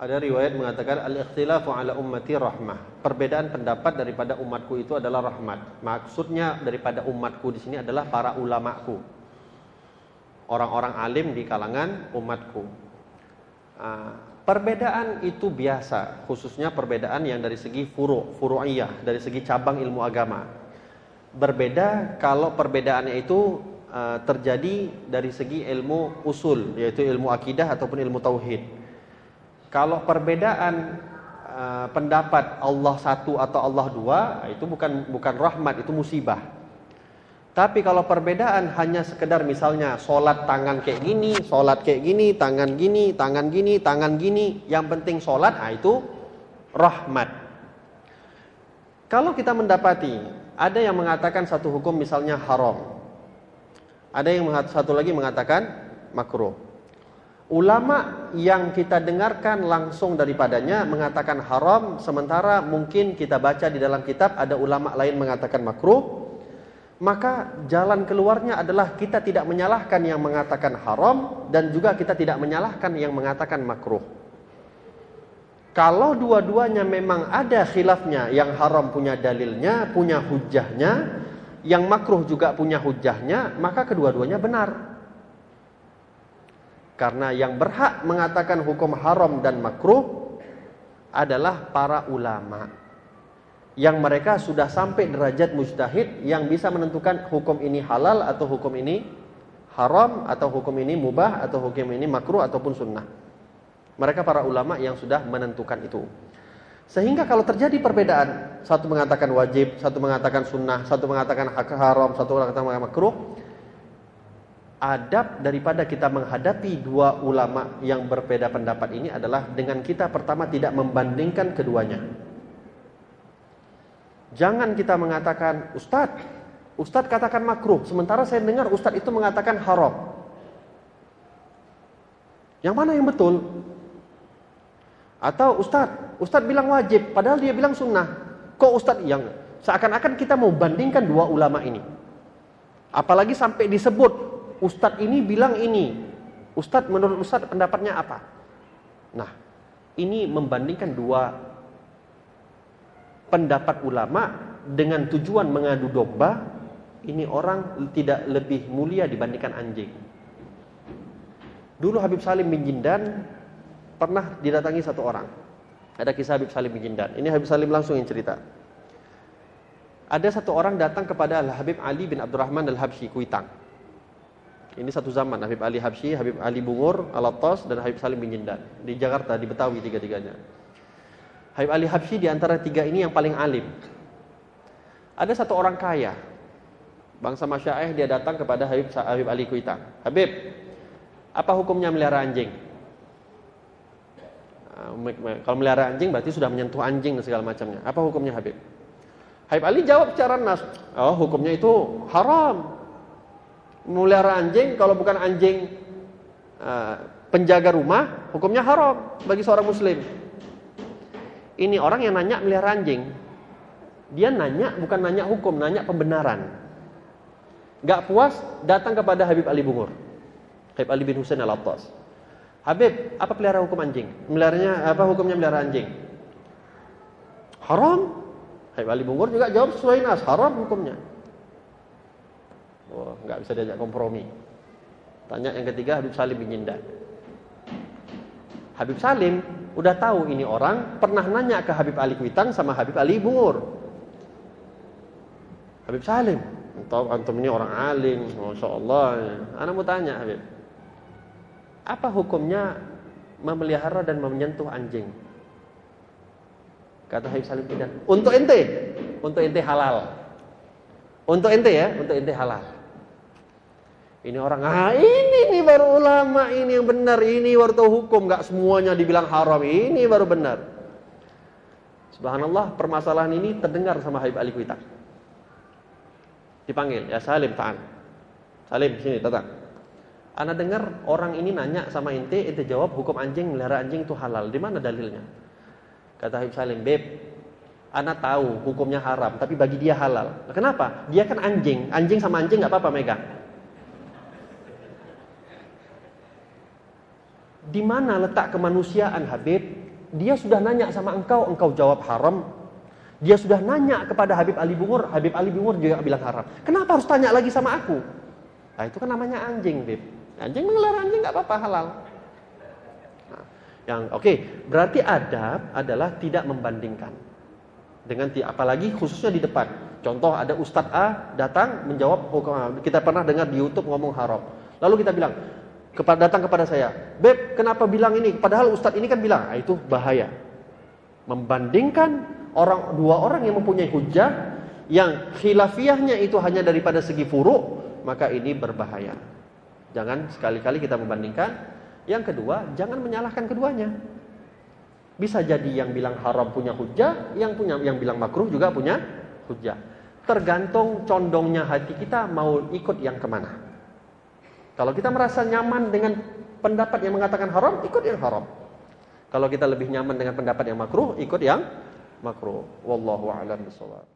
Ada riwayat mengatakan al-ikhtilafu ala ummati rahmah. Perbedaan pendapat daripada umatku itu adalah rahmat. Maksudnya daripada umatku di sini adalah para ulamaku. Orang-orang alim di kalangan umatku. Uh, perbedaan itu biasa, khususnya perbedaan yang dari segi furu, furu'iyah, dari segi cabang ilmu agama. Berbeda kalau perbedaannya itu uh, terjadi dari segi ilmu usul, yaitu ilmu akidah ataupun ilmu tauhid kalau perbedaan uh, pendapat Allah satu atau Allah dua, itu bukan bukan rahmat, itu musibah. Tapi kalau perbedaan hanya sekedar misalnya sholat tangan kayak gini, sholat kayak gini, tangan gini, tangan gini, tangan gini, yang penting sholat, nah itu rahmat. Kalau kita mendapati ada yang mengatakan satu hukum misalnya haram, ada yang satu lagi mengatakan makruh. Ulama yang kita dengarkan langsung daripadanya mengatakan haram, sementara mungkin kita baca di dalam kitab ada ulama lain mengatakan makruh, maka jalan keluarnya adalah kita tidak menyalahkan yang mengatakan haram dan juga kita tidak menyalahkan yang mengatakan makruh. Kalau dua-duanya memang ada khilafnya, yang haram punya dalilnya, punya hujahnya, yang makruh juga punya hujahnya, maka kedua-duanya benar. Karena yang berhak mengatakan hukum haram dan makruh adalah para ulama. Yang mereka sudah sampai derajat mujtahid yang bisa menentukan hukum ini halal atau hukum ini haram atau hukum ini mubah atau hukum ini makruh ataupun sunnah. Mereka para ulama yang sudah menentukan itu. Sehingga kalau terjadi perbedaan, satu mengatakan wajib, satu mengatakan sunnah, satu mengatakan haram, satu mengatakan makruh, adab daripada kita menghadapi dua ulama yang berbeda pendapat ini adalah dengan kita pertama tidak membandingkan keduanya. Jangan kita mengatakan, Ustadz, Ustadz katakan makruh, sementara saya dengar Ustadz itu mengatakan haram. Yang mana yang betul? Atau Ustadz, Ustadz bilang wajib, padahal dia bilang sunnah. Kok Ustadz yang seakan-akan kita mau bandingkan dua ulama ini. Apalagi sampai disebut Ustadz ini bilang ini. Ustadz menurut Ustadz pendapatnya apa? Nah, ini membandingkan dua pendapat ulama dengan tujuan mengadu domba, ini orang tidak lebih mulia dibandingkan anjing. Dulu Habib Salim bin Jindan pernah didatangi satu orang. Ada kisah Habib Salim bin Jindan. Ini Habib Salim langsung yang cerita. Ada satu orang datang kepada Al Habib Ali bin Abdurrahman Al Habsyi Kuitang. Ini satu zaman Habib Ali Habsyi, Habib Ali Bungur, Alatos dan Habib Salim bin Jindan di Jakarta di Betawi tiga-tiganya. Habib Ali Habsyi di antara tiga ini yang paling alim. Ada satu orang kaya, bangsa Masyaih dia datang kepada Habib Habib Ali Kuitang. Habib, apa hukumnya melihara anjing? Ah, kalau melihara anjing berarti sudah menyentuh anjing dan segala macamnya. Apa hukumnya Habib? Habib Ali jawab secara nas, oh hukumnya itu haram melihara anjing kalau bukan anjing uh, penjaga rumah hukumnya haram bagi seorang muslim. Ini orang yang nanya melihara anjing. Dia nanya bukan nanya hukum nanya pembenaran. Gak puas datang kepada Habib Ali Bungur. Habib Ali bin Husain al -Attas. Habib apa pelihara hukum anjing? Meliharanya apa hukumnya melihara anjing? Haram. Habib Ali Bungur juga jawab sesuai nas haram hukumnya Wah, nggak bisa diajak kompromi. Tanya yang ketiga Habib Salim bin. Habib Salim udah tahu ini orang pernah nanya ke Habib Ali Kuitang sama Habib Ali Bungur. Habib Salim, tahu antum ini orang alim, masya Allah. Anak mau tanya Habib, apa hukumnya memelihara dan menyentuh anjing? Kata Habib Salim bin untuk ente, untuk ente halal. Untuk ente ya, untuk ente halal. Ini orang, ah ini nih baru ulama, ini yang benar, ini baru tahu hukum, nggak semuanya dibilang haram, ini baru benar. Subhanallah, permasalahan ini terdengar sama Habib Ali Kuita. Dipanggil, ya Salim, ta'an. Salim, sini, datang. Anda dengar orang ini nanya sama ente, ente jawab hukum anjing, melihara anjing itu halal. Di mana dalilnya? Kata Habib Salim, Beb, Anda tahu hukumnya haram, tapi bagi dia halal. Nah, kenapa? Dia kan anjing, anjing sama anjing nggak apa-apa megang. Di mana letak kemanusiaan Habib? dia sudah nanya sama engkau, engkau jawab haram. Dia sudah nanya kepada Habib Ali Bungur, Habib Ali Bungur juga bilang haram. Kenapa harus tanya lagi sama aku? Nah, itu kan namanya anjing, Bib. Anjing mengelar anjing nggak apa-apa halal. Nah, yang oke, okay, berarti adab adalah tidak membandingkan. Dengan apalagi khususnya di depan. Contoh ada Ustadz A datang menjawab hukum kita pernah dengar di YouTube ngomong haram. Lalu kita bilang, kepada datang kepada saya, Beb, kenapa bilang ini? Padahal Ustadz ini kan bilang, ah, itu bahaya. Membandingkan orang dua orang yang mempunyai hujah yang khilafiahnya itu hanya daripada segi furu, maka ini berbahaya. Jangan sekali-kali kita membandingkan. Yang kedua, jangan menyalahkan keduanya. Bisa jadi yang bilang haram punya hujah, yang punya yang bilang makruh juga punya hujah. Tergantung condongnya hati kita mau ikut yang ke mana. Kalau kita merasa nyaman dengan pendapat yang mengatakan haram, ikut yang haram. Kalau kita lebih nyaman dengan pendapat yang makruh, ikut yang makruh. Wallahu a'lam bishawab.